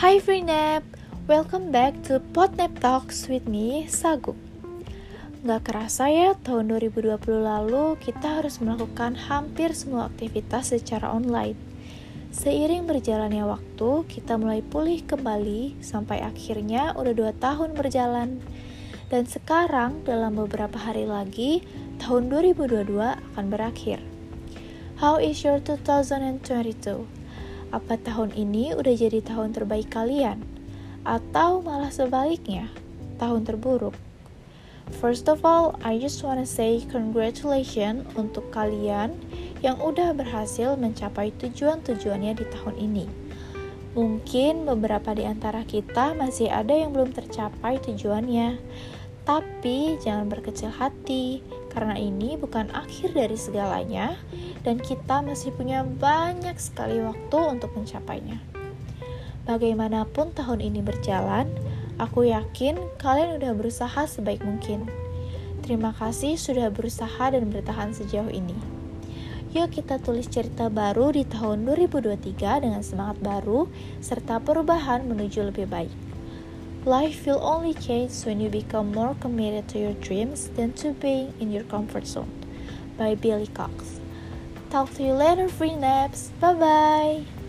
Hi Freenap, welcome back to Podnap Talks with me, Sagu. Gak kerasa ya, tahun 2020 lalu kita harus melakukan hampir semua aktivitas secara online. Seiring berjalannya waktu, kita mulai pulih kembali sampai akhirnya udah 2 tahun berjalan. Dan sekarang dalam beberapa hari lagi, tahun 2022 akan berakhir. How is your 2022? Apa tahun ini udah jadi tahun terbaik kalian? Atau malah sebaliknya, tahun terburuk? First of all, I just wanna say congratulations untuk kalian yang udah berhasil mencapai tujuan-tujuannya di tahun ini. Mungkin beberapa di antara kita masih ada yang belum tercapai tujuannya, tapi jangan berkecil hati, karena ini bukan akhir dari segalanya, dan kita masih punya banyak sekali waktu untuk mencapainya. Bagaimanapun tahun ini berjalan, aku yakin kalian udah berusaha sebaik mungkin. Terima kasih sudah berusaha dan bertahan sejauh ini. Yuk kita tulis cerita baru di tahun 2023 dengan semangat baru serta perubahan menuju lebih baik. Life will only change when you become more committed to your dreams than to being in your comfort zone. By Billy Cox. Talk to you later, free naps. Bye bye.